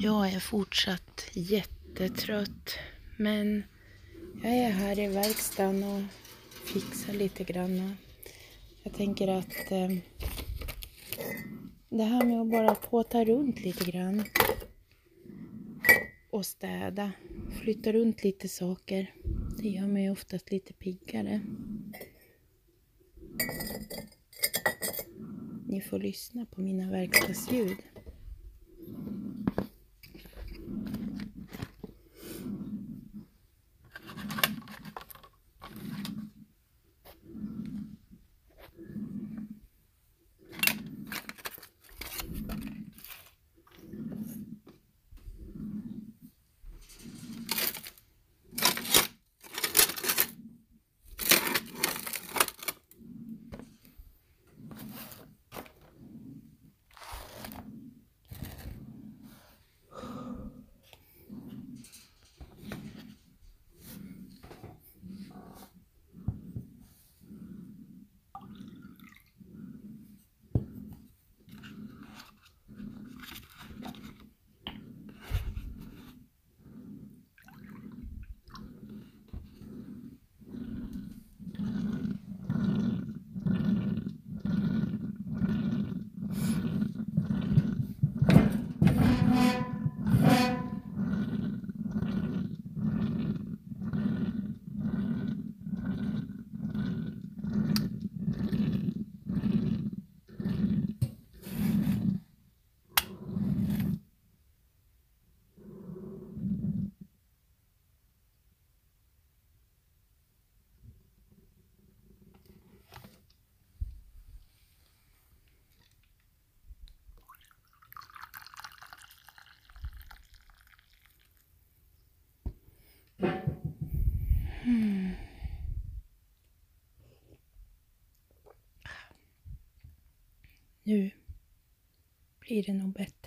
Jag är fortsatt jättetrött. Men jag är här i verkstaden och fixar lite grann. Jag tänker att eh, det här med att bara påta runt lite grann och städa, flytta runt lite saker, det gör mig oftast lite piggare. Ni får lyssna på mina verkstadsljud. Nu blir det nog bättre.